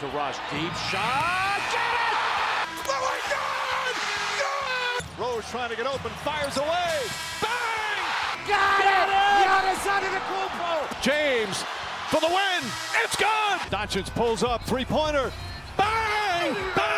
to Rush. Deep shot. Get it! Oh my God! Good! Rose trying to get open, fires away. Bang! Got it! Giannis Antetokounmpo. James for the win. It's good. Doncic pulls up three-pointer. Bang! Bang!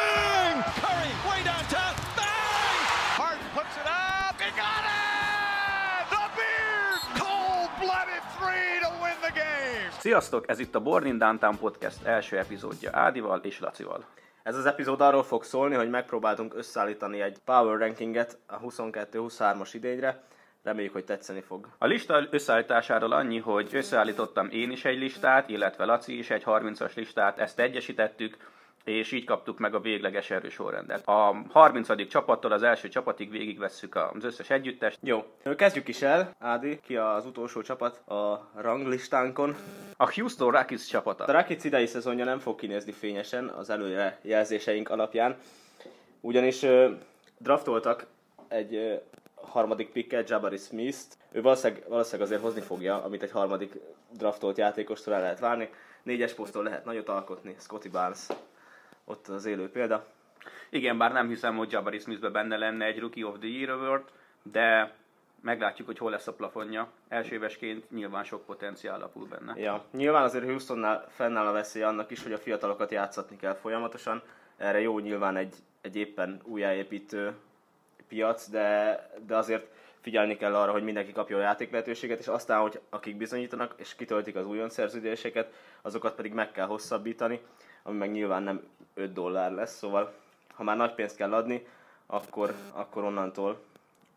Sziasztok! Ez itt a Born in Downtown Podcast első epizódja Ádival és Lacival. Ez az epizód arról fog szólni, hogy megpróbáltunk összeállítani egy power rankinget a 22-23-as idényre. Reméljük, hogy tetszeni fog. A lista összeállításáról annyi, hogy összeállítottam én is egy listát, illetve Laci is egy 30-as listát, ezt egyesítettük, és így kaptuk meg a végleges erősorrendet. A 30. csapattól az első csapatig végigvesszük az összes együttest. Jó, kezdjük is el. Ádi, ki az utolsó csapat a ranglistánkon. A Houston Rockets csapata. A Rockets idei szezonja nem fog kinézni fényesen az előrejelzéseink alapján, ugyanis ö, draftoltak egy ö, harmadik picket, Jabari Smith-t. Ő valószínűleg, valószínűleg azért hozni fogja, amit egy harmadik draftolt játékostól el lehet várni. Négyes poszton lehet nagyot alkotni, Scotty Barnes ott az élő példa. Igen, bár nem hiszem, hogy Jabari Smithbe benne lenne egy Rookie of the Year award, de meglátjuk, hogy hol lesz a plafonja. Első évesként nyilván sok potenciál alapul benne. Ja, nyilván azért Houstonnál fennáll a veszély annak is, hogy a fiatalokat játszatni kell folyamatosan. Erre jó nyilván egy, egy éppen újjáépítő piac, de, de azért figyelni kell arra, hogy mindenki kapja a játék lehetőséget, és aztán, hogy akik bizonyítanak és kitöltik az újon szerződéseket, azokat pedig meg kell hosszabbítani, ami meg nyilván nem 5 dollár lesz, szóval ha már nagy pénzt kell adni, akkor, akkor onnantól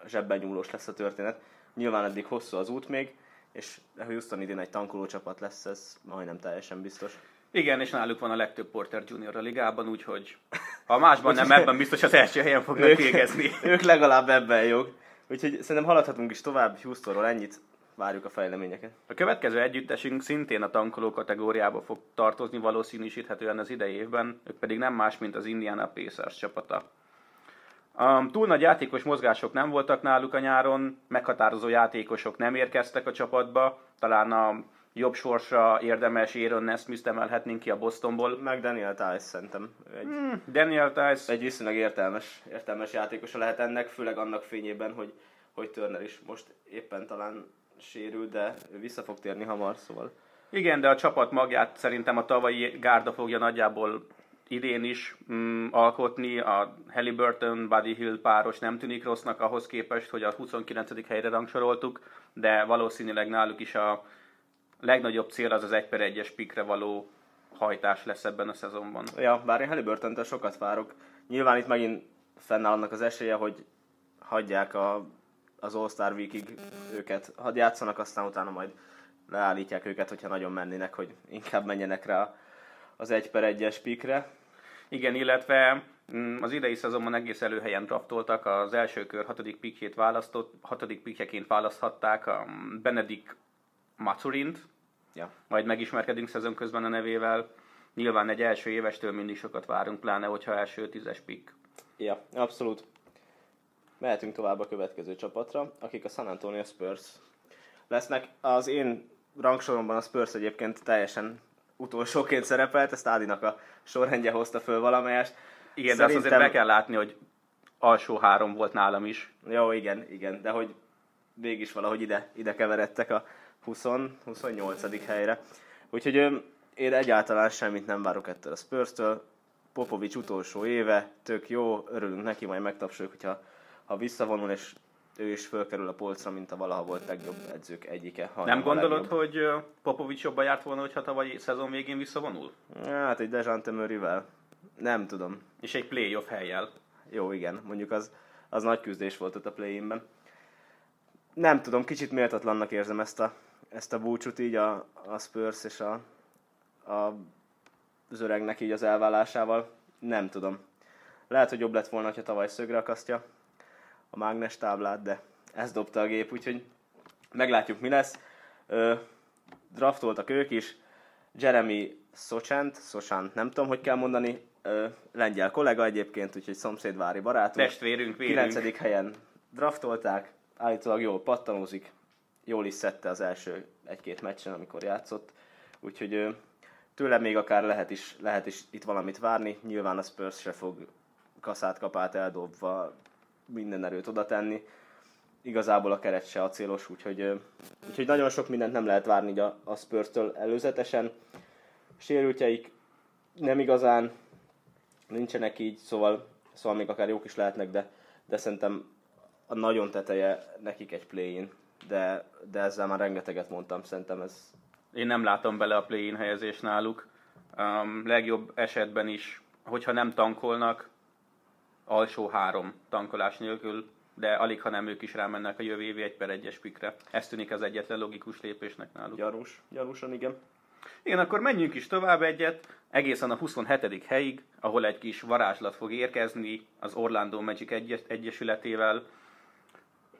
zsebben nyúlós lesz a történet. Nyilván eddig hosszú az út még, és Houston idén egy tankoló csapat lesz, ez majdnem teljesen biztos. Igen, és náluk van a legtöbb Porter Junior a ligában, úgyhogy ha másban nem, ebben biztos az első helyen fognak ők, végezni. ők legalább ebben jók. Úgyhogy szerintem haladhatunk is tovább Houstonról ennyit, várjuk a fejleményeket. A következő együttesünk szintén a tankoló kategóriába fog tartozni valószínűsíthetően az idei évben, ők pedig nem más, mint az Indiana Pacers csapata. Um, túl nagy játékos mozgások nem voltak náluk a nyáron, meghatározó játékosok nem érkeztek a csapatba, talán a jobb sorsra érdemes Aaron Nesmith emelhetnénk ki a Bostonból. Meg Daniel Tice szerintem. Egy, Hmm, Daniel Tice, egy viszonylag értelmes, értelmes játékosa lehet ennek, főleg annak fényében, hogy, hogy Turner is most éppen talán sérül, de vissza fog térni hamar, szóval Igen, de a csapat magját szerintem a tavalyi gárda fogja nagyjából idén is mm, alkotni. A Halliburton, Buddy Hill páros nem tűnik rossznak ahhoz képest, hogy a 29. helyre rangsoroltuk, de valószínűleg náluk is a legnagyobb cél az az 1 per 1-es pikre való hajtás lesz ebben a szezonban. Ja, bár én halliburton sokat várok. Nyilván itt megint fennáll annak az esélye, hogy hagyják a, az All-Star Weekig őket, hadd játszanak, aztán utána majd leállítják őket, hogyha nagyon mennének, hogy inkább menjenek rá az 1 per 1-es pikre. Igen, illetve mm, az idei szezonban egész előhelyen draftoltak, az első kör hatodik pikjét választott, hatodik pikjeként választhatták a Benedik Maturint, Ja. majd megismerkedünk szezon közben a nevével. Nyilván egy első évestől mindig sokat várunk, pláne hogyha első tízes pick. Ja, abszolút. Mehetünk tovább a következő csapatra, akik a San Antonio Spurs lesznek. Az én rangsoromban a Spurs egyébként teljesen utolsóként szerepelt, ezt Ádinak a sorrendje hozta föl valamelyest. Igen, de azt azért be kell látni, hogy alsó három volt nálam is. Jó, igen, igen, de hogy mégis valahogy ide, ide keveredtek a 20, 28. helyre. Úgyhogy én egyáltalán semmit nem várok ettől a Spurs-től. Popovics utolsó éve, tök jó, örülünk neki, majd megtapsoljuk, hogyha ha visszavonul, és ő is fölkerül a polcra, mint a valaha volt legjobb edzők egyike. ha Nem gondolod, hogy Popovics jobban járt volna, hogyha tavalyi szezon végén visszavonul? Hát egy Dejante Murrayvel. Nem tudom. És egy playoff helyjel. Jó, igen, mondjuk az, az nagy küzdés volt ott a play-inben. Nem tudom, kicsit méltatlannak érzem ezt a, ezt a búcsút így a, a Spurs és a, a, az öregnek így az elvállásával. Nem tudom. Lehet, hogy jobb lett volna, ha tavaly szögre akasztja a mágnes táblát, de ez dobta a gép, úgyhogy meglátjuk mi lesz. Ö, draftoltak ők is. Jeremy Sochant, Sochant, nem tudom, hogy kell mondani, ö, lengyel kollega egyébként, úgyhogy szomszédvári barátunk. Testvérünk, vérünk. 9. helyen draftolták, állítólag jól pattanózik, jól is szedte az első egy-két meccsen, amikor játszott, úgyhogy ö, tőle még akár lehet is, lehet is itt valamit várni. Nyilván a Spurs se fog kaszát kapát eldobva minden erőt oda tenni. Igazából a keret se acélos, úgyhogy, úgyhogy nagyon sok mindent nem lehet várni a, a Spurs-től előzetesen. Sérültjeik nem igazán nincsenek így, szóval, szóval még akár jók is lehetnek, de, de szerintem a nagyon teteje nekik egy play-in, de, de ezzel már rengeteget mondtam, szerintem ez... Én nem látom bele a play-in helyezés náluk. Um, legjobb esetben is, hogyha nem tankolnak, alsó három tankolás nélkül, de alig, ha nem ők is rámennek a jövő évi egy per egyes pikre. Ez tűnik az egyetlen logikus lépésnek náluk. Gyanús, gyanúsan igen. Igen, akkor menjünk is tovább egyet, egészen a 27. helyig, ahol egy kis varázslat fog érkezni az Orlando Magic egyes- Egyesületével.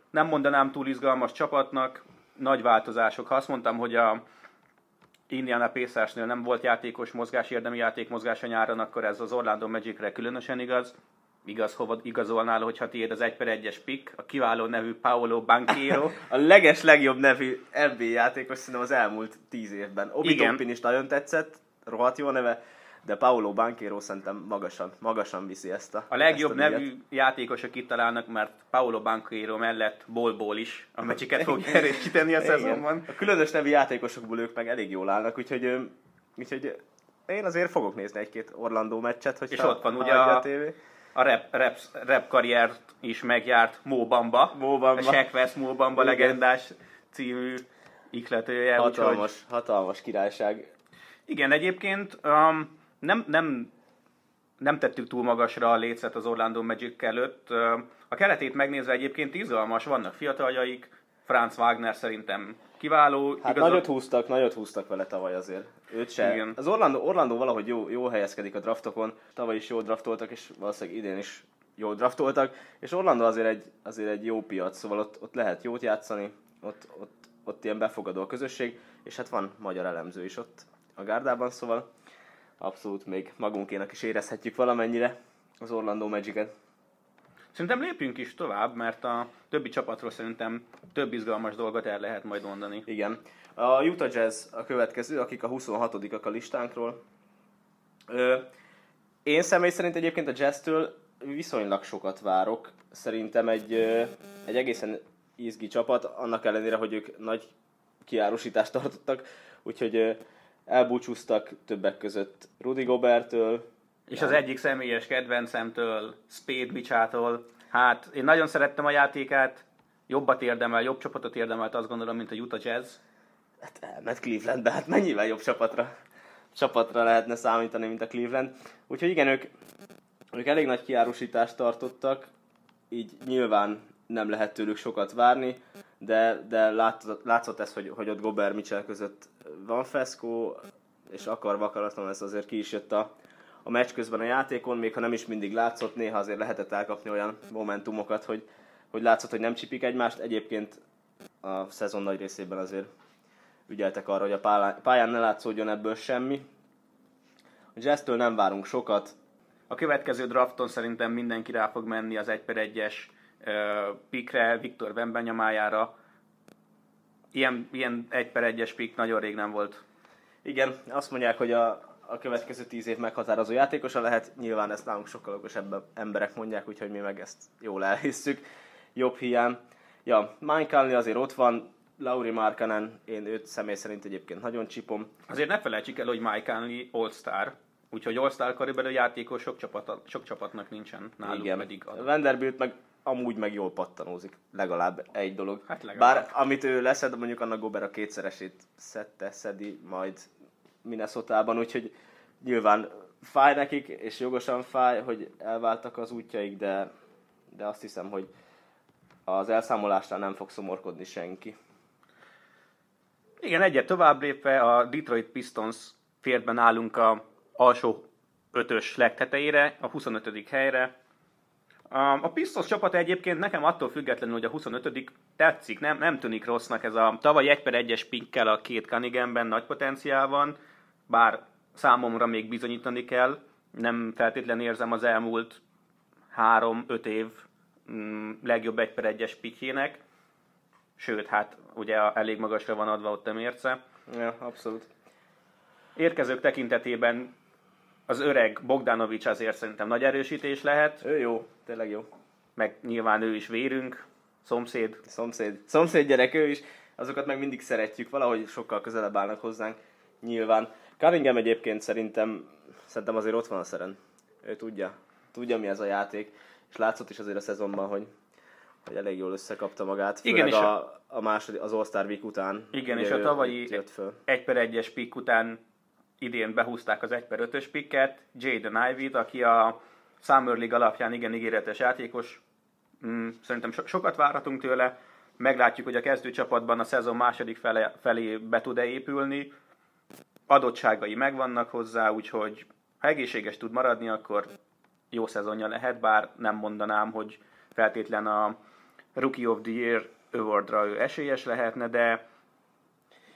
Nem mondanám túl izgalmas csapatnak, nagy változások. Ha azt mondtam, hogy a Indiana Pacersnél nem volt játékos mozgás, érdemi játék mozgás a nyáron, akkor ez az Orlando Magicre különösen igaz. Igaz, hova igazolnál, hogyha tiéd az 1 per 1-es pick, a kiváló nevű Paolo Banquero. A leges legjobb nevű NBA játékos szerintem az elmúlt tíz évben. Obi Igen. Toppin is nagyon tetszett, rohadt jó neve, de Paolo Banquero szerintem magasan, magasan viszi ezt a A legjobb a nevű játékosok itt találnak, mert Paolo Banquero mellett Bolból is a mecsiket fog erősíteni a szezonban. A különös nevű játékosokból ők meg elég jól állnak, úgyhogy, úgyhogy én azért fogok nézni egy-két Orlandó meccset, hogy És ott van ugye a- A rap, rap, rap karriert is megjárt Mo Bamba, Mo Bamba. a Shaq West Mo Bamba Igen. legendás című ikletője. úgyhogy- Hatalmas, hatalmas királyság. Igen, egyébként um, nem, nem, nem tettük túl magasra a lécet az Orlando Magic előtt. Um, A keretét megnézve egyébként izgalmas, vannak fiataljaik, Franz Wagner szerintem kiváló. Hát igazol- nagyot húztak, nagyot húztak vele tavaly azért. Őt se. Igen. Az Orlando, Orlando valahogy jó, jó helyezkedik a draftokon. Tavaly is jól draftoltak, és valószínűleg idén is jól draftoltak. És Orlando azért egy, azért egy jó piac, szóval ott, ott lehet jót játszani, ott, ott, ott ilyen befogadó a közösség, és hát van magyar elemző is ott a gárdában, szóval abszolút még magunkénak is érezhetjük valamennyire az Orlando Magic-et. Szerintem lépjünk is tovább, mert a többi csapatról szerintem több izgalmas dolgot el lehet majd mondani. Igen. A Utah Jazz a következő, akik a 26-ak a listánkról. Én személy szerint egyébként a Jazz-től viszonylag sokat várok. Szerintem egy, egy egészen izgi csapat, annak ellenére, hogy ők nagy kiárusítást tartottak, úgyhogy elbúcsúztak többek között Rudy Gobertől, És az egyik személyes kedvencemtől, Spade Bicsától, hát én nagyon szerettem a játékát, jobbat érdemel, jobb csapatot érdemelt azt gondolom, mint a Utah Jazz. Hát elment Clevelandbe, hát mennyivel jobb csapatra, csapatra lehetne számítani, mint a Cleveland. Úgyhogy igen, ők, ők elég nagy kiárusítást tartottak, így nyilván nem lehet tőlük sokat várni, de, de látszott, látszott ez, hogy, hogy ott Gobert Mitchell között van feszkó, és akarva akaratlan ez azért ki is jött a, a meccs közben a játékon, még ha nem is mindig látszott, néha azért lehetett elkapni olyan momentumokat, hogy, hogy látszott, hogy nem csipik egymást. Egyébként a szezon nagy részében azért ügyeltek arra, hogy a pályán, ne látszódjon ebből semmi. A Jazz-től nem várunk sokat, A következő drafton szerintem mindenki rá fog menni az 1 per 1-es pikre, Viktor Wembenyamájára. Ilyen, ilyen 1 per 1-es pik nagyon rég nem volt. Igen, azt mondják, hogy a, a következő tíz év meghatározó játékosa lehet. Nyilván ezt nálunk sokkal okosabb emberek mondják, úgyhogy mi meg ezt jól elhisszük. Jobb hiány. Ja, Mike Conley azért ott van, Lauri Markkanen, én őt személy szerint egyébként nagyon csipom. Azért ne felejtsük el, hogy Mike Conley All-Star, úgyhogy All-Star karibelő játékos sok, csapat, sok csapatnak nincsen, náluk Igen. pedig ad. Vanderbilt meg amúgy meg jól pattanózik. Legalább egy dolog. Hát legalább. Bár amit ő leszed, mondjuk annak Gober a kétszeresét szedte, szedi majd Minnesota-ban, úgyhogy nyilván fáj nekik, és jogosan fáj, hogy elváltak az útjaik, de, de azt hiszem, hogy az elszámolásnál nem fog szomorkodni senki. Igen, egyet tovább lépve a Detroit Pistons fért be nálunk a alsó ötös legtetejére, a 25. helyre. A Pistons csapat egyébként nekem attól függetlenül, hogy a 25 tetszik, nem, nem tűnik rossznak ez a tavaly 1 per 1-es pinkkel a két Cunningham-ben nagy potenciál van, bár számomra még bizonyítani kell, nem feltétlenül érzem az elmúlt 3-5 év mm, legjobb 1 per 1-es pikjének, sőt, hát ugye elég magasra van adva ott a mérce. Ja, abszolút. Érkezők tekintetében az öreg Bogdanovics azért szerintem nagy erősítés lehet, Ő jó, tényleg jó. meg nyilván ő is vérünk, szomszéd. Szomszéd, szomszéd gyerek ő is, azokat meg mindig szeretjük, valahogy sokkal közelebb állnak hozzánk, nyilván. Cunningham egyébként szerintem, szerintem azért ott van a szeren. Ő tudja, tudja mi ez a játék, és látszott is azért a szezonban, hogy, hogy elég jól összekapta magát, főleg Igen, és a- a, második, az All-Star Week után. Igen, és a tavalyi itt jött föl. 1 per 1-es pick után idén behúzták az 1 per 5-ös picket, Jaden Ivy-t, aki a Summer League alapján igen ígéretes játékos. Mm, Szerintem so- sokat várhatunk tőle. Meglátjuk, hogy a kezdőcsapatban a szezon második fele, felé be tud-e épülni. Adottságai megvannak hozzá, úgyhogy ha egészséges tud maradni, akkor jó szezonja lehet, bár nem mondanám, hogy feltétlen a Rookie of the Year awardra ő esélyes lehetne, de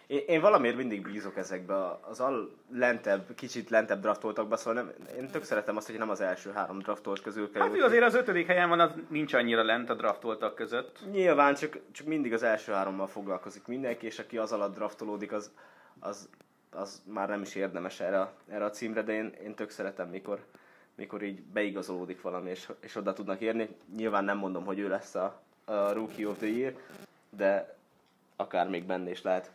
Én, én valamiért mindig bízok ezekbe, az al lentebb, kicsit lentebb draftoltakba, szóval nem, én tök szeretem azt, hogy nem az első három draftolt közül kell Hát ő azért az ötödik helyen van, az nincs annyira lent a draftoltak között. Nyilván, csak, csak mindig az első hárommal foglalkozik mindenki, és aki az alatt draftolódik, az, az, az már nem is érdemes erre, erre a címre, de én, én tök szeretem, mikor, mikor így beigazolódik valami, és, és oda tudnak érni. Nyilván nem mondom, hogy ő lesz a, a Rookie of the Year, de akár még benne is lehet.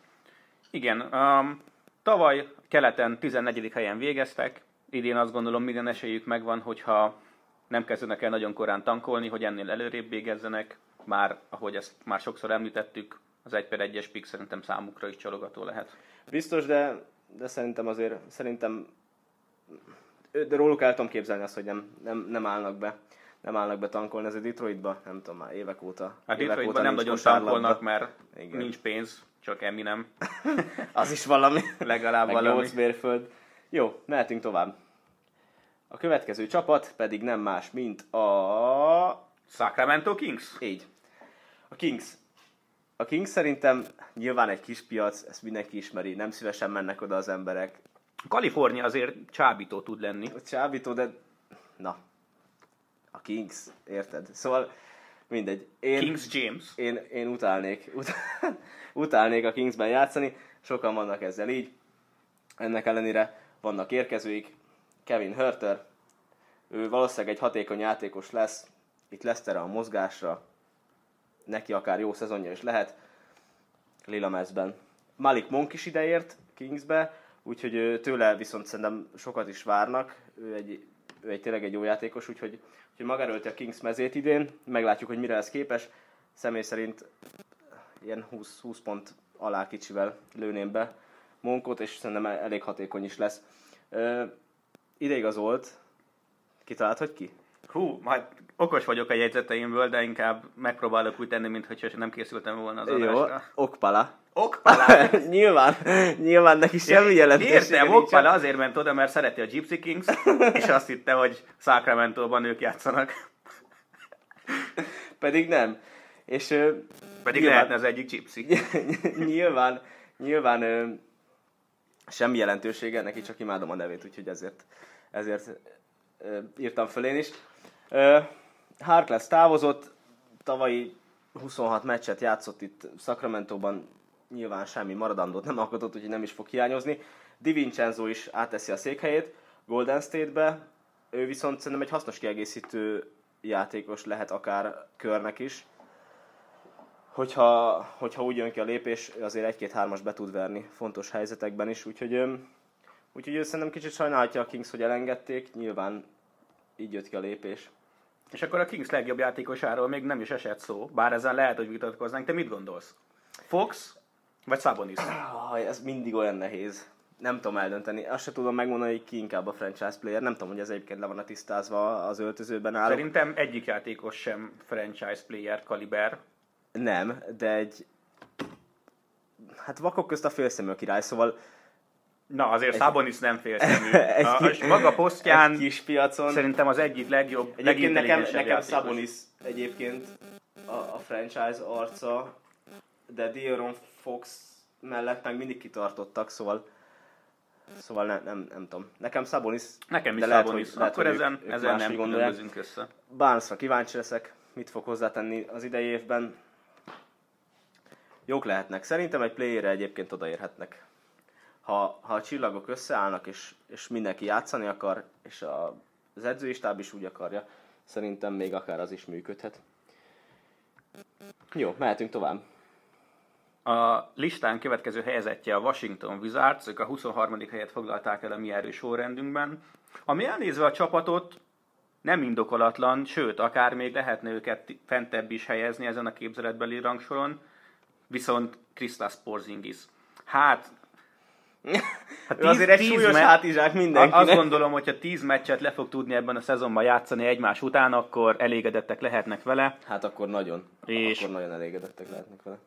Igen, um, tavaly keleten 14. helyen végeztek, idén azt gondolom minden esélyük megvan, hogyha nem kezdenek el nagyon korán tankolni, hogy ennél előrébb végezzenek. Már, ahogy ezt már sokszor említettük, az 1 per 1-es pick szerintem számukra is csalogató lehet. Biztos, de, de szerintem azért, szerintem de róluk el tudom képzelni azt, hogy nem, nem, nem állnak be nem állnak be tankolni, ez a Detroitba, nem tudom már évek óta. Hát évek Detroitban nem nagyon tankolnak, mert Igen. nincs pénz, csak Eminem. Az is valami. Legalább Meg valami. 8 mérföld. Jó, mehetünk tovább. A következő csapat pedig nem más, mint a... Sacramento Kings? Így. A Kings. A Kings szerintem nyilván egy kis piac, ezt mindenki ismeri, nem szívesen mennek oda az emberek. Kalifornia azért csábító tud lenni. Csábító, de... Na. A Kings, érted? Szóval mindegy. Én, Kings James. én, én utálnék, ut- utálnék a Kingsben játszani, sokan vannak ezzel így. Ennek ellenére vannak érkezőik, Kevin Hörter, ő valószínűleg egy hatékony játékos lesz, itt lesz tere a mozgásra, neki akár jó szezonja is lehet, Lila Mezben. Malik Monk is ideért Kingsbe, úgyhogy tőle viszont szerintem sokat is várnak, ő egy, ő egy tényleg egy jó játékos, úgyhogy, úgyhogy maga előtte a Kings mezét idén, meglátjuk, hogy mire lesz képes. Személy szerint ilyen 20, 20 pont alá kicsivel lőném be Monkot, és szerintem elég hatékony is lesz. Ö, ideigazolt, kitalált, hogy ki? Hú, majd okos vagyok a jegyzeteimből, de inkább megpróbálok úgy tenni, mintha nem készültem volna az Jó, adásra. Okpala. Okpala! nyilván, nyilván neki semmi jelentősége Értem, nincsen. Okpala azért ment oda, mert szereti a Gypsy Kings, és azt hitte, hogy Sacramento-ban ők játszanak. Pedig nem. És Pedig nyilván, lehetne az egyik Gypsy. nyilván, nyilván ö, semmi jelentősége, neki csak imádom a nevét, úgyhogy ezért, ezért írtam föl én is. Harkless távozott, tavalyi 26 meccset játszott itt Sacramento-ban, nyilván semmi maradandót nem alkotott, úgyhogy nem is fog hiányozni. Di Vincenzo is átteszi a székhelyét Golden State-be, ő viszont szerintem egy hasznos kiegészítő játékos lehet akár körnek is. Hogyha, hogyha úgy jön ki a lépés, azért egy-két-hármas be tud verni fontos helyzetekben is, úgyhogy, úgyhogy ő szerintem kicsit sajnálhatja a Kings, hogy elengedték, nyilván így jött ki a lépés. És akkor a Kings legjobb játékosáról még nem is esett szó, bár ezen lehet, hogy vitatkoznánk. Te mit gondolsz? Fox vagy Sabonis? Ah, ez mindig olyan nehéz. Nem tudom eldönteni. Azt sem tudom megmondani, hogy ki inkább a franchise player. Nem tudom, hogy ez egyébként le van a tisztázva az öltözőben állok. Szerintem egyik játékos sem franchise player kaliber. Nem, de egy... Hát vakok közt a félszemű király, szóval Na, azért Sabonis nem félszemű. Egy A, a maga posztján egy kis piacon. szerintem az egyik legjobb, Egyébként nekem, nekem játékos. Sabonis egyébként a, a franchise arca, de De'Aaron Fox mellett meg mindig kitartottak, szóval Szóval ne, nem, nem tudom. Nekem Sabonis, Nekem is Sabonis. hogy- lehet, Akkor hogy ezen, ők ezen nem gondolják. különbözünk össze. Barnesra kíváncsi leszek, mit fog hozzátenni az idei évben. Jók lehetnek. Szerintem egy playerre egyébként odaérhetnek. Ha, ha a csillagok összeállnak, és, és mindenki játszani akar, és a, az edzői stáb is úgy akarja, szerintem még akár az is működhet. Jó, mehetünk tovább. A listán következő helyezettje a Washington Wizards, ők a 23. helyet foglalták el a mi erős sorrendünkben. Ami elnézve a csapatot, nem indokolatlan, sőt, akár még lehetne őket fentebb is helyezni ezen a képzeletbeli rangsoron, viszont Kristaps Porzingis. Hát, hát tíz, azért egy súlyos me- hátizsák mindenkinek. Azt gondolom, hogyha tíz meccset le fog tudni ebben a szezonban játszani egymás után, akkor elégedettek lehetnek vele. Hát akkor nagyon. És akkor nagyon elégedettek lehetnek vele.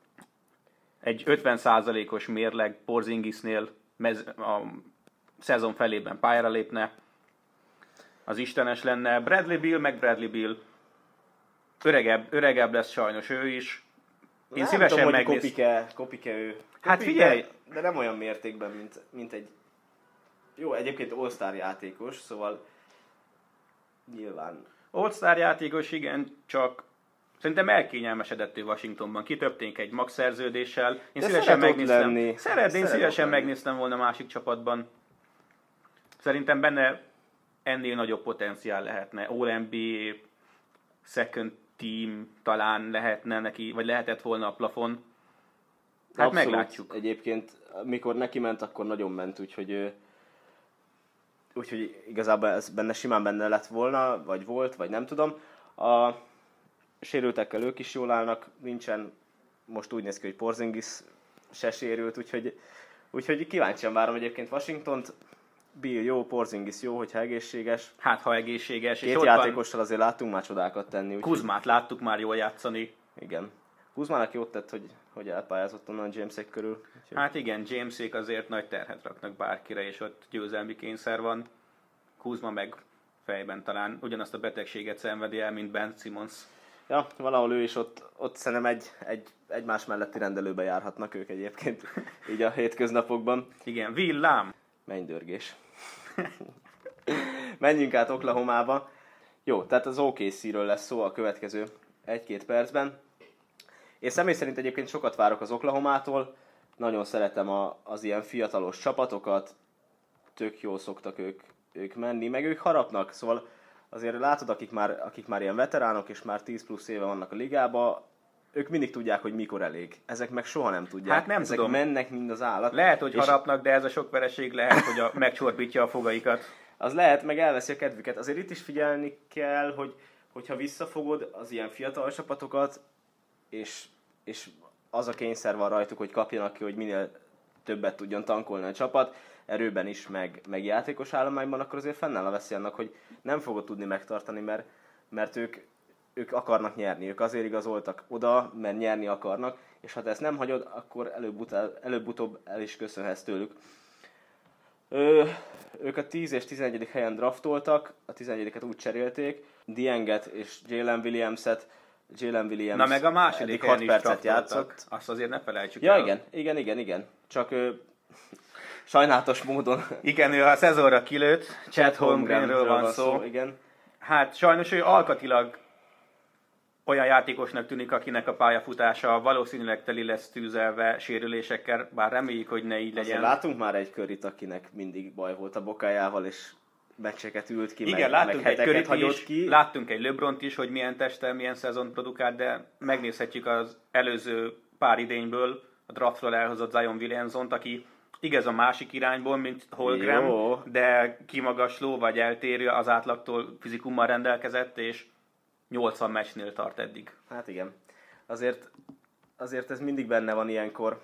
Egy 50%-os mérleg Porzingisnél mez- a szezon felében pályára lépne, az istenes lenne. Bradley Bill, meg Bradley Bill. Öregebb, öregebb lesz sajnos ő is. Én nem szívesen tudom, megnéz... kopike, kopike ő. Kopike, hát figyelj! De nem olyan mértékben, mint, mint egy... Jó, egyébként all játékos, szóval nyilván... all játékos, igen, csak Szerintem elkényelmesedett ő Washingtonban. Kitöpték egy max szerződéssel. Én De szívesen megnéztem. Lenni. Szeretném, szívesen lenni. megnéztem volna másik csapatban. Szerintem benne ennél nagyobb potenciál lehetne. All-NBA, second team talán lehetne neki, vagy lehetett volna a plafon. Hát Abszolút. meglátjuk. Egyébként, mikor neki ment, akkor nagyon ment, úgyhogy úgyhogy igazából ez benne simán benne lett volna, vagy volt, vagy nem tudom. A sérültekkel ők is jól állnak, nincsen, most úgy néz ki, hogy Porzingis se sérült, úgyhogy, úgyhogy kíváncsian várom egyébként Washingtont. Bill jó, Porzingis jó, hogyha egészséges. Hát, ha egészséges. Két és játékossal azért láttunk már csodákat tenni. Úgy Kuzmát láttuk már jól játszani. Igen. Kuzmának jót tett, hogy, hogy elpályázott onnan Jamesék körül. Úgyhogy... Hát igen, Jamesék azért nagy terhet raknak bárkire, és ott győzelmi kényszer van. Kuzma meg fejben talán ugyanazt a betegséget szenvedi el, mint Ben Simmons. Ja, valahol ő is ott, ott szerintem egy, egy, egymás melletti rendelőbe járhatnak ők egyébként, így a hétköznapokban. Igen, villám! Mennydörgés. Menjünk át Oklahomába. Jó, tehát az OKC-ről lesz szó a következő egy-két percben. Én személy szerint egyébként sokat várok az Oklahomától. Nagyon szeretem a, az ilyen fiatalos csapatokat. Tök jól szoktak ők, ők menni, meg ők harapnak. Szóval azért látod, akik már, akik már ilyen veteránok, és már 10 plusz éve vannak a ligába, ők mindig tudják, hogy mikor elég. Ezek meg soha nem tudják. Hát nem Ezek tudom. mennek, mind az állat. Lehet, hogy és... harapnak, de ez a sok vereség lehet, hogy a, megcsorbítja a fogaikat. Az lehet, meg elveszi a kedvüket. Azért itt is figyelni kell, hogy hogyha visszafogod az ilyen fiatal csapatokat, és, és az a kényszer van rajtuk, hogy kapjanak ki, hogy minél többet tudjon tankolni a csapat, erőben is, meg, meg játékos állományban, akkor azért fennáll a veszély annak, hogy nem fogod tudni megtartani, mert, mert ők, ők akarnak nyerni, ők azért igazoltak oda, mert nyerni akarnak, és ha te ezt nem hagyod, akkor előbb-utóbb, előbb el is köszönhetsz tőlük. Ö, ők a 10 és 11. helyen draftoltak, a 11-et úgy cserélték, Dienget és Jalen Williams-et, Jalen Williams Na meg a második 6 percet játszott. Azt azért ne felejtsük ja, el. igen, igen, igen, igen. Csak ö, sajnálatos módon. Igen, ő a szezonra kilőtt, Chad Holmgrenről van szó. szó. Igen. Hát sajnos ő alkatilag olyan játékosnak tűnik, akinek a pályafutása valószínűleg teli lesz tűzelve sérülésekkel, bár reméljük, hogy ne így legyen. Azért látunk már egy körit, akinek mindig baj volt a bokájával, és meccseket ült ki, Igen, meg, láttunk meg egy körit is, ki. láttunk egy Lebront is, hogy milyen testel, milyen szezon produkált, de megnézhetjük az előző pár idényből a draftról elhozott Zion Williamson-t, aki igaz a másik irányból, mint Holgram, Jó. de kimagasló vagy eltérő az átlagtól fizikummal rendelkezett, és 80 meccsnél tart eddig. Hát igen. Azért, azért ez mindig benne van ilyenkor,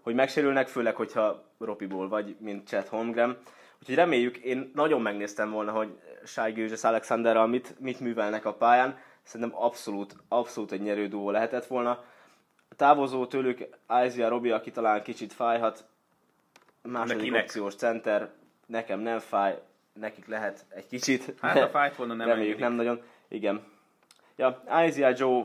hogy megsérülnek, főleg, hogyha Ropiból vagy, mint Chet Holmgren. Úgyhogy reméljük, én nagyon megnéztem volna, hogy Shai Gilgis Alexanderral mit, mit művelnek a pályán. Szerintem abszolút, abszolút egy nyerő duó lehetett volna. Távozó tőlük Isaiah Robi, aki talán kicsit fájhat, második Nekinek. opciós center, nekem nem fáj, nekik lehet egy kicsit. Hát a fájt volna nem Reméljük nem nagyon. Igen. Ja, Isaiah Joe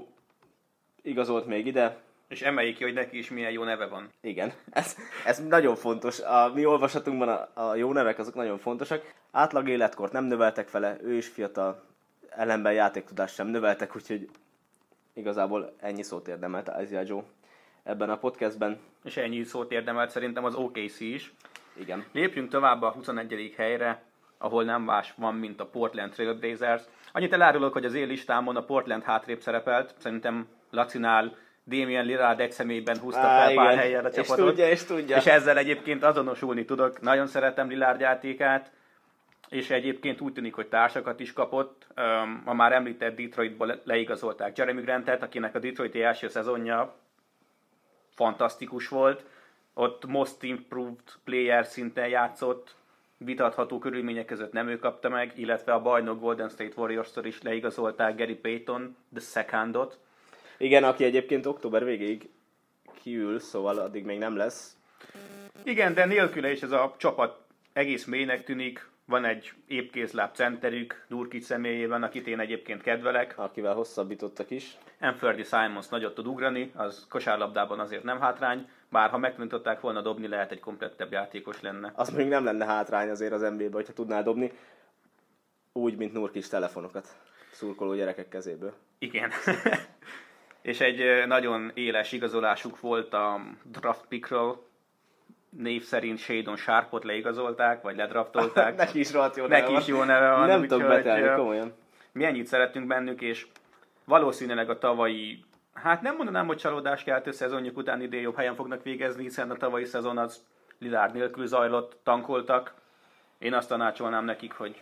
igazolt még ide. És emeljük ki, hogy neki is milyen jó neve van. Igen, ez, ez nagyon fontos. A mi olvasatunkban a, a jó nevek azok nagyon fontosak. Átlag életkort nem növeltek vele, ő is fiatal, ellenben játéktudást sem növeltek, úgyhogy igazából ennyi szót érdemelt Isaiah Joe. ebben a podcastben. És ennyi szót érdemelt szerintem az OKC is. Igen. Lépjünk tovább a 21. helyre, ahol nem más van, mint a Portland Trailblazers. Annyit elárulok, hogy az én listámon a Portland hátrébb szerepelt. Szerintem Lacinál Damien Lillard egy személyben húzta Á, fel pár igen. helyen a És csapatot. tudja, és tudja. És ezzel egyébként azonosulni tudok. Nagyon szeretem Lillard játékát, és egyébként úgy tűnik, hogy társakat is kapott. Öm, A már említett Detroitból le- leigazolták Jeremy Grantet, akinek a Detroiti első szezonja fantasztikus volt. Ott most improved player szinten játszott, vitatható körülmények között nem ő kapta meg, illetve a bajnok Golden State Warriors-tól is leigazolták Gary Payton, the secondot. Igen, aki egyébként október végéig kiül, szóval addig még nem lesz. Igen, de nélküle is ez a csapat egész mélynek tűnik. Van egy épkézláb centerük, Nurkic személyében, akit én egyébként kedvelek. Akivel hosszabbítottak is. Anferdi Simons nagyot tud ugrani, az kosárlabdában azért nem hátrány, bár ha megtanították volna dobni, lehet egy komplettebb játékos lenne. Az még nem lenne hátrány azért az NBA-be, hogyha tudná dobni. Úgy, mint Nurkis telefonokat szurkoló gyerekek kezéből. Igen. És egy nagyon éles igazolásuk volt a draft pickről, név szerint Shadon Sharpot leigazolták, vagy ledraftolták. Neki is rohadt jó Neki is jó neve van, Nem tudok betelni, komolyan. mi ennyit szerettünk bennük, és valószínűleg a tavalyi, hát nem mondanám, hogy csalódás keltő szezonjuk után idén jobb helyen fognak végezni, hiszen a tavalyi szezon az Lillard nélkül zajlott, tankoltak. Én azt tanácsolnám nekik, hogy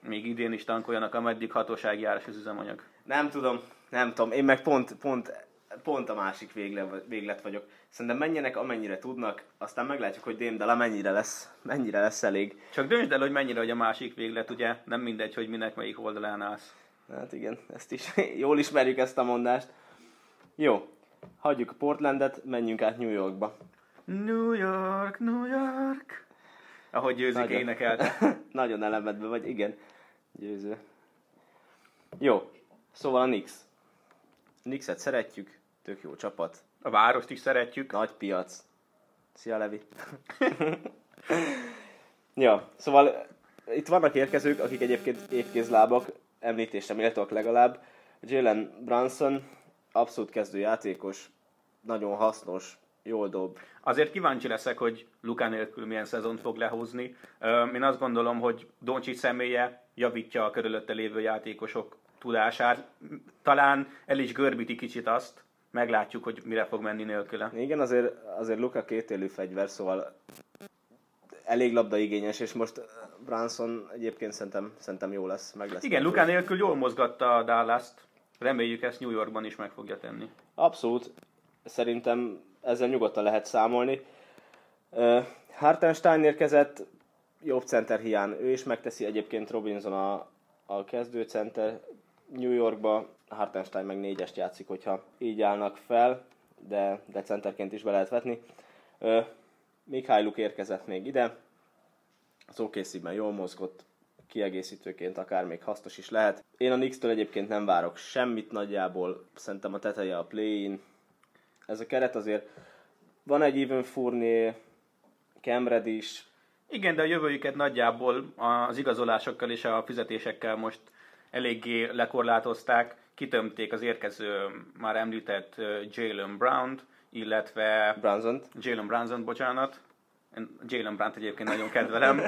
még idén is tankoljanak, ameddig hatósági áras az üzemanyag. Nem tudom, nem tudom. Én meg pont, pont, pont a másik végle, véglet vagyok. Szerintem menjenek amennyire tudnak, aztán meglátjuk, hogy Démdala mennyire lesz, mennyire lesz elég. Csak döntsd el, hogy mennyire vagy a másik véglet, ugye? Nem mindegy, hogy minek melyik oldalán állsz. Hát igen, ezt is jól ismerjük ezt a mondást. Jó, hagyjuk a Portlandet, menjünk át New Yorkba. New York, New York. Ahogy győzik Nagyon. énekelte. Nagyon elemedve vagy, igen. Győző. Jó, szóval a Knicks. Knicks-et szeretjük, tök jó csapat, A várost is szeretjük. nagy piac. Szia Levi! ja, szóval eh, itt vannak érkezők, akik egyébként évkézlábak, említésre méltóak legalább. Jalen Brunson, abszolút kezdő játékos, nagyon hasznos, jól dob. Azért kíváncsi leszek, hogy Luka nélkül milyen szezont fog lehozni. Én azt gondolom, hogy Doncsics személye javítja a körülötte lévő játékosok tudását. Talán el is görbíti kicsit azt, meglátjuk, hogy mire fog menni nélküle. Igen, azért, azért Luka kétélű fegyver, szóval elég labdaigényes, és most Branson egyébként szerintem, szerintem jó lesz, meg lesz. Igen, Luka nélkül jól mozgatta a Dallas-t. Reméljük ezt New Yorkban is meg fogja tenni. Abszolút. Szerintem ezzel nyugodtan lehet számolni. Hartenstein érkezett, jobb center hiány. Ő is megteszi egyébként Robinson a, a kezdőcenter New Yorkba. Hartenstein meg négyest játszik, hogyha így állnak fel, de, de centerként is be lehet vetni. Uh, Mikhailuk érkezett még ide. Az OKC-ben jól mozgott, kiegészítőként akár még hasznos is lehet. Én a Knicks-től egyébként nem várok semmit nagyjából, szerintem a teteje a play-in. Ez a keret azért van egy Even Fournier, Cam Reddish, Igen, de a jövőjüket nagyjából az igazolásokkal és a fizetésekkel most eléggé lekorlátozták. Kitömték az érkező, már említett Jalen Brown-t, illetve Brunson. Jalen Brunson, bocsánat. Én Jalen Brown egyébként nagyon kedvelem,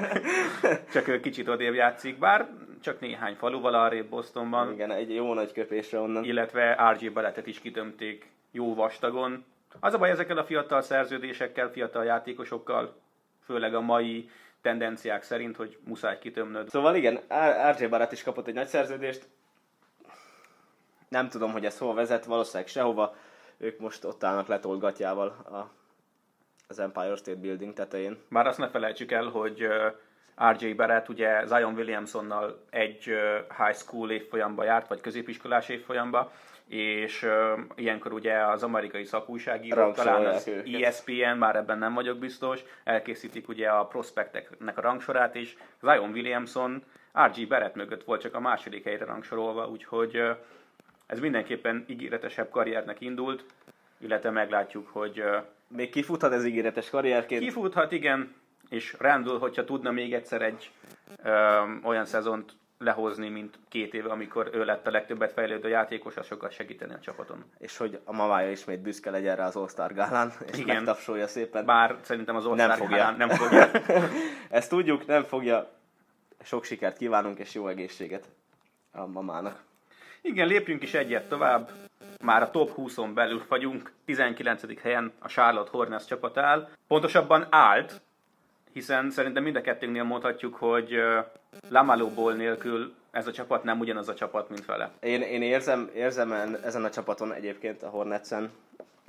csak ő kicsit odébb játszik, bár csak néhány faluval arrébb Bostonban, Igen, egy jó nagy köpésre onnan. illetve RJ Barrettet is kitömték jó vastagon. Az a baj ezekkel a fiatal szerződésekkel, fiatal játékosokkal, főleg a mai tendenciák szerint, hogy muszáj kitömnöd. Szóval igen, RJ Barrett is kapott egy nagy szerződést. Nem tudom, hogy ez hova vezet, valószínűleg sehova. Ők most ott állnak letolt gatyával a, az Empire State Building tetején. Bár azt ne felejtsük el, hogy RJ Barrett ugye Zion Williamsonnal egy high school évfolyamba járt, vagy középiskolás évfolyamba, és ö, ilyenkor ugye az amerikai szakújságírók, talán az. ESPN, már ebben nem vagyok biztos, elkészítik ugye a prospekteknek a rangsorát is. Zion Williamson RJ Barrett mögött volt csak a második helyre rangsorolva, úgyhogy ö, ez mindenképpen ígéretesebb karriernek indult, illetve meglátjuk, hogy ö, Még kifuthat ez ígéretes karrierként. Kifuthat, igen, és Randall, hogyha tudna még egyszer egy ö, olyan szezont lehozni, mint két éve, amikor ő lett a legtöbbet fejlődő játékos, az sokat segíteni a csapaton. És hogy a mamája ismét büszke legyen rá az All-Star gálán, és Igen. megtapsolja szépen. Bár szerintem az Nem All-Star fogja. Gálán nem fogja. Ezt tudjuk, nem fogja. Sok sikert kívánunk, és jó egészséget a mamának. Igen, lépjünk is egyet tovább. Már a top 20-on belül vagyunk, 19. helyen a Charlotte Hornets csapat áll. Pontosabban állt, hiszen szerintem mind a kettőnknél mondhatjuk, hogy ö, Lamaló Ball nélkül ez a csapat nem ugyanaz a csapat, mint vele. Én, én érzem, érzem en- ezen a csapaton egyébként a Hornetsen,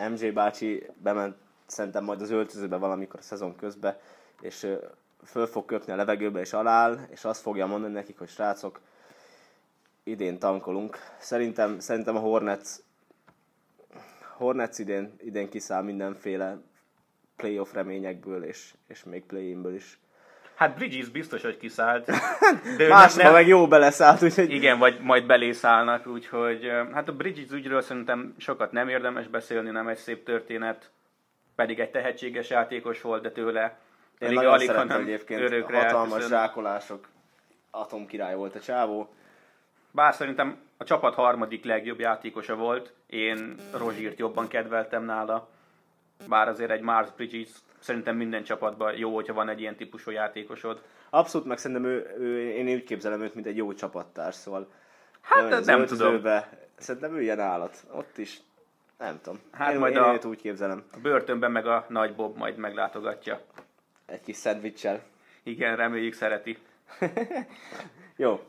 MJ bácsi bement szerintem majd az öltözőbe valamikor a szezon közben, és föl fog köpni a levegőbe és aláll, és azt fogja mondani nekik, hogy srácok, idén tankolunk. Szerintem, szerintem a Hornets, Hornets idén, idén kiszáll mindenféle playoff reményekből, és, és még play-inből is. Hát Bridges biztos, hogy kiszállt. De ő Másba meg jó beleszállt, úgyhogy Igen, vagy majd belészállnak, úgyhogy hát a Bridges ügyről szerintem sokat nem érdemes beszélni, nem egy szép történet, pedig egy tehetséges játékos volt, de tőle Én alig- nagyon alig, hanem egyébként, örökre hatalmas elköszön. zsákolások, atomkirály volt a csávó. Bár szerintem a csapat harmadik legjobb játékosa volt, én Rozsírt jobban kedveltem nála, bár azért egy Mars Bridges szerintem minden csapatban jó, hogyha van egy ilyen típusú játékosod. Abszolút, meg szerintem ő, ő, én úgy képzelem őt, mint egy jó csapattárs, szóval Hát, nem, nem öltözőbe, Szerintem ő ilyen állat. Ott is, nem tudom. Hát én, majd én a- őt úgy képzelem. A börtönben meg a nagy Bob majd meglátogatja. Egy kis szendvicssel. Igen, reméljük szereti. Jó.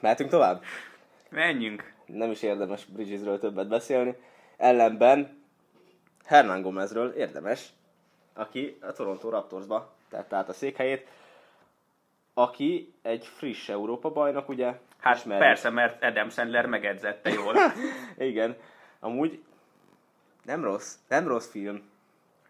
Mehetünk tovább? Menjünk! Nem is érdemes Bridgesről többet beszélni. Ellenben Hernán Gomezről érdemes, aki a Toronto Raptorsba tette át a székhelyét, aki egy friss Európa bajnok, ugye? Hát Ismerjük. persze, mert Adam Sandler megedzette jól. Igen. Amúgy nem rossz, nem rossz film.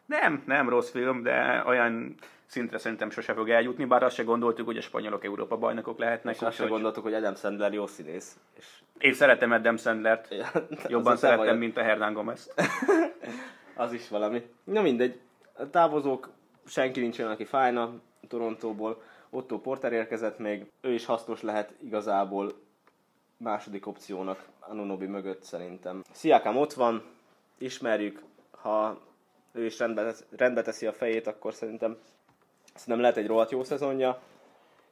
Nem, nem rossz film, de olyan szintre szerintem sose fog eljutni, bár azt se gondoltuk, hogy a spanyolok Európa bajnokok lehetnek. És azt sem úgyhogy gondoltuk, hogy Adam Sandler jó színész. És Én szeretem Adam Sandlert, jobban az szeretem, mint a Hernán Gomez. Az is valami. Na mindegy. A távozók, senki nincs olyan, aki fájna Torontóból. Otto Porter érkezett még. Ő is hasznos lehet igazából második opciónak Anunobi mögött szerintem. Sziakám ott van, ismerjük. Ha ő is rendbe, rendbe teszi a fejét, akkor szerintem szerintem lehet egy rohadt jó szezonja.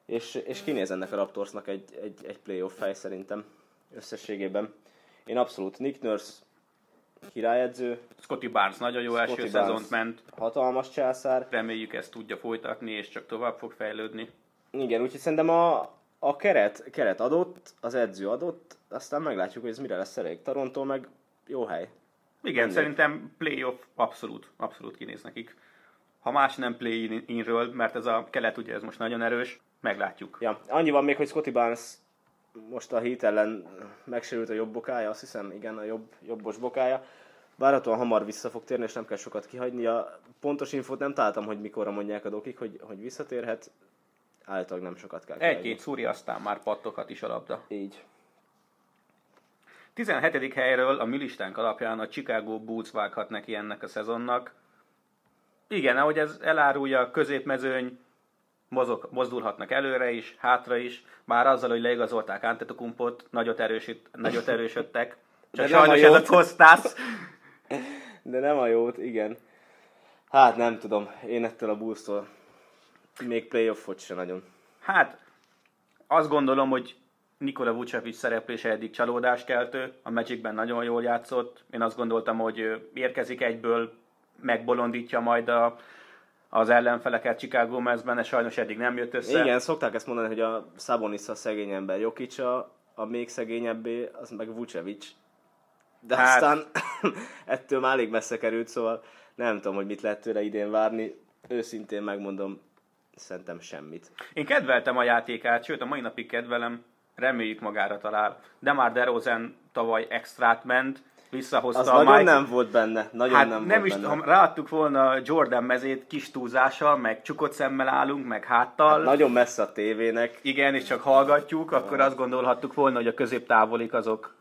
És, és kinéz ennek a Raptorsnak egy, egy, egy playoff fej szerintem összességében. Én abszolút Nick Nurse királyedző, Scotty Barnes nagyon jó első Scotty szezont Barnes. ment, hatalmas császár. reméljük ezt tudja folytatni, és csak tovább fog fejlődni. Igen, úgyhogy szerintem a, a keret, keret adott, az edző adott, aztán meglátjuk, hogy ez mire lesz elég. Toronto meg jó hely. Igen, Mindegy. szerintem playoff abszolút, abszolút kinéz nekik. Ha más nem play-inről, mert ez a kelet ugye ez most nagyon erős, meglátjuk. Ja, annyi van még, hogy Scotty Barnes most a hét ellen megsérült a jobb bokája, azt hiszem, igen, a jobb, jobbos bokája. Várhatóan hamar vissza fog térni, és nem kell sokat kihagynia. Pontos infót nem találtam, hogy mikorra mondják a dokik, hogy, hogy visszatérhet. Általában nem sokat kell kihagyni. Egy-két szúri, aztán már pattoghat is a labda. Így. 17. helyről a mi listánk alapján a Chicago Bulls vághat neki ennek a szezonnak. Igen, ahogy ez elárulja, a középmezőny mozog, mozdulhatnak előre is, hátra is, bár azzal, hogy leigazolták Antetokumpot, nagyot, erősít, nagyot erősödtek. Csak De nem a sajnos ez a. Kostas. De nem a jót, igen. Hát nem tudom, én ettől a Bulls-tól még playoffot se nagyon. Hát, azt gondolom, hogy Nikola Vucevic szereplése eddig csalódáskeltő, a Magicben nagyon jól játszott. Én azt gondoltam, hogy érkezik egyből, megbolondítja majd a, az ellenfeleket Chicago mezben, ez sajnos eddig nem jött össze. Igen, szokták ezt mondani, hogy a Sabonis a szegény ember, Jokic a, a még szegényebbé, az meg Vucevic. De Hát- aztán ettől már elég messze került, szóval nem tudom, hogy mit lehet tőle idén várni. Őszintén megmondom, szerintem semmit. Én kedveltem a játékát, sőt a mai napig kedvelem, reméljük magára talál. De már DeRozan tavaly extrát ment, visszahozta Az a nagyon Mike... nem volt benne, nagyon Hát nem, nem, volt is, benne. ha ráadtuk volna Jordan mezét kis túlzással, meg csukott szemmel állunk, meg háttal. Hát nagyon messze a tévének. Igen, és csak hallgatjuk, akkor azt gondolhattuk volna, hogy a középtávolik azok,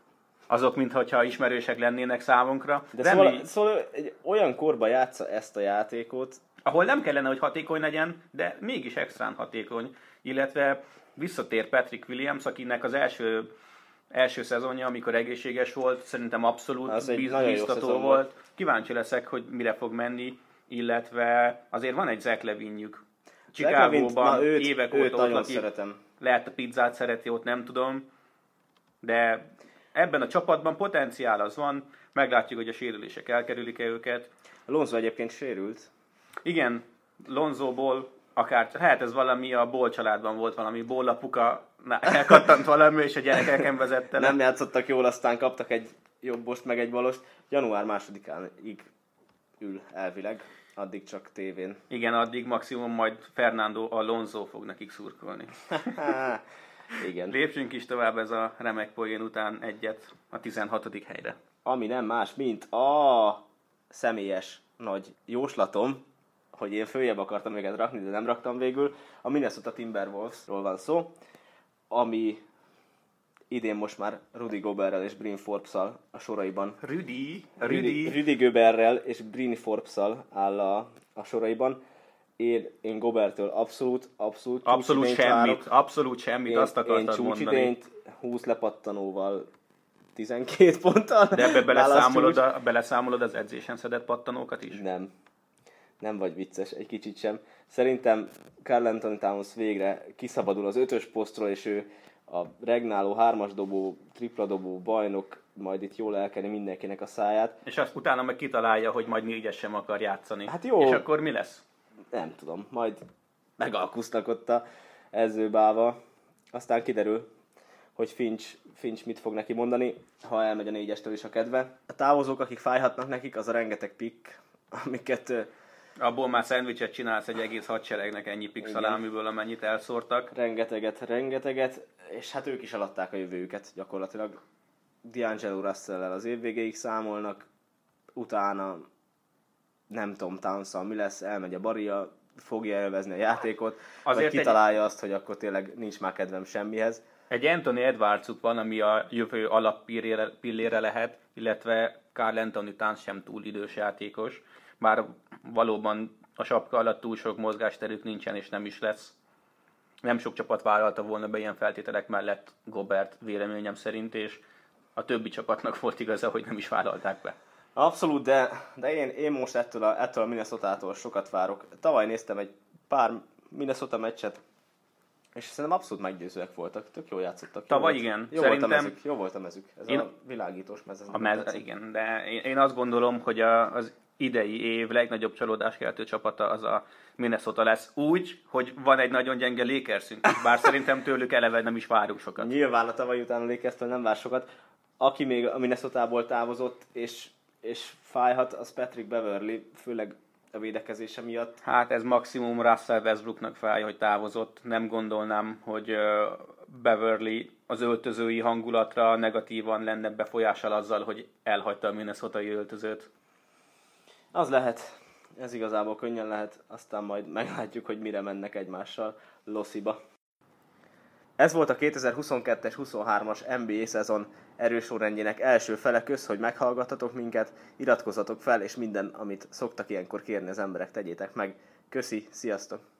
azok mintha ismerősek lennének számunkra. De Remély, szóval, szóval egy olyan korba játsza ezt a játékot, ahol nem kellene, hogy hatékony legyen, de mégis extrán hatékony. Illetve visszatér Patrick Williams, akinek az első első szezonja, amikor egészséges volt, szerintem abszolút Az biz- biztató volt. volt. Kíváncsi leszek, hogy mire fog menni, illetve azért van egy Zach Levinjük. Chicagóban évek őt óta nagyon szeretem. Lehet a pizzát szereti, ott nem tudom. De ebben a csapatban potenciál az van, meglátjuk, hogy a sérülések elkerülik-e őket. Lonzo egyébként sérült. Igen, Lonzóból akár, hát ez valami a Ból családban volt valami, Ból apuka elkattant valami, és a gyerekeken vezette. Nem játszottak jól, aztán kaptak egy jobbost, meg egy balost. Január másodikáig ül elvileg, addig csak tévén. Igen, addig maximum majd Fernando Alonso fog nekik szurkolni. Igen. Lépjünk is tovább ez a remek poén után egyet a 16. helyre. Ami nem más, mint a személyes nagy jóslatom, hogy én följebb akartam őket rakni, de nem raktam végül. A Minnesota Timberwolvesról van szó, ami idén most már Rudy Goberrel és Bryn Forbes-szal a soraiban. Rudy, Rüdi, Rudy Goberrel és Bryn Forbes-szal áll a, a soraiban. Én, én Gobertől abszolút, abszolút, abszolút semmit, várok. abszolút semmit, Én, azt én akartad mondani. csúcsidényt 20 lepattanóval 12 ponttal. De ebbe beleszámolod, a, beleszámolod az edzésen szedett pattanókat is? Nem. Nem vagy vicces, egy kicsit sem. Szerintem Carl Anthony Towns végre kiszabadul az ötös posztról, és ő a regnáló hármas dobó, tripla dobó bajnok, majd itt jól elkeni mindenkinek a száját. És azt utána meg kitalálja, hogy majd négyes sem akar játszani. Hát jó. És akkor mi lesz? Nem tudom, majd megalkusznak ott a edzőbáva. Aztán kiderül, hogy Finch, Finch mit fog neki mondani, ha elmegy a négyestől is a kedve. A távozók, akik fájhatnak nekik, az a rengeteg pick, amiket Abból már szendvicset csinálsz egy egész hadseregnek ennyi pix Igen. szalámiből, amennyit elszórtak. rengeteget, rengeteget, és hát ők is eladták a jövőjüket gyakorlatilag. D'Angelo russell az év végéig számolnak, utána nem tudom towns mi lesz, elmegy a baria, fogja élvezni a játékot, Azért egy- vagy kitalálja azt, hogy akkor tényleg nincs már kedvem semmihez. Egy Anthony Edwardsuk van, ami a jövő alappillére pillére lehet, illetve Carl Anthony Towns sem túl idős játékos, bár valóban a sapka alatt túl sok mozgásterük nincsen és nem is lesz. Nem sok csapat vállalta volna be ilyen feltételek mellett Gobert véleményem szerint, és a többi csapatnak volt igaza, hogy nem is vállalták be. Abszolút, de, de én, én most ettől a, ettől a Minnesota-tól sokat várok. Tavaly néztem egy pár Minnesota meccset, és szerintem abszolút meggyőzőek voltak. Tök jól játszottak. Jó Tavaly volt- igen. Jó volt a Szerintem- mezük. Jó volt a mezük. Ez Én- a világítós mez. ez A mez, igen, de én, én azt gondolom, hogy a, az idei év legnagyobb csalódáskeltő csapata az a Minnesota lesz. Úgy, hogy van egy nagyon gyenge Lakersünk, bár szerintem tőlük eleve nem is várunk sokat. Nyilván a tavaly után a Lakers-től nem vár sokat. Aki még a Minnesota-ból távozott, és, és fájhat, az Patrick Beverly, főleg a védekezése miatt. Hát ez maximum Russell Westbrooknak fáj, hogy távozott. Nem gondolnám, hogy Beverly az öltözői hangulatra negatívan lenne befolyással azzal, hogy elhagyta a Minnesota-i öltözőt. Az lehet. Ez igazából könnyen lehet, aztán majd meglátjuk, hogy mire mennek egymással Lossiba. Ez volt a 2022-es 23-as NBA szezon erős sorrendjének első fele. Kösz, hogy meghallgattatok minket, iratkozzatok fel, és minden, amit szoktak ilyenkor kérni az emberek, tegyétek meg. Köszi, sziasztok!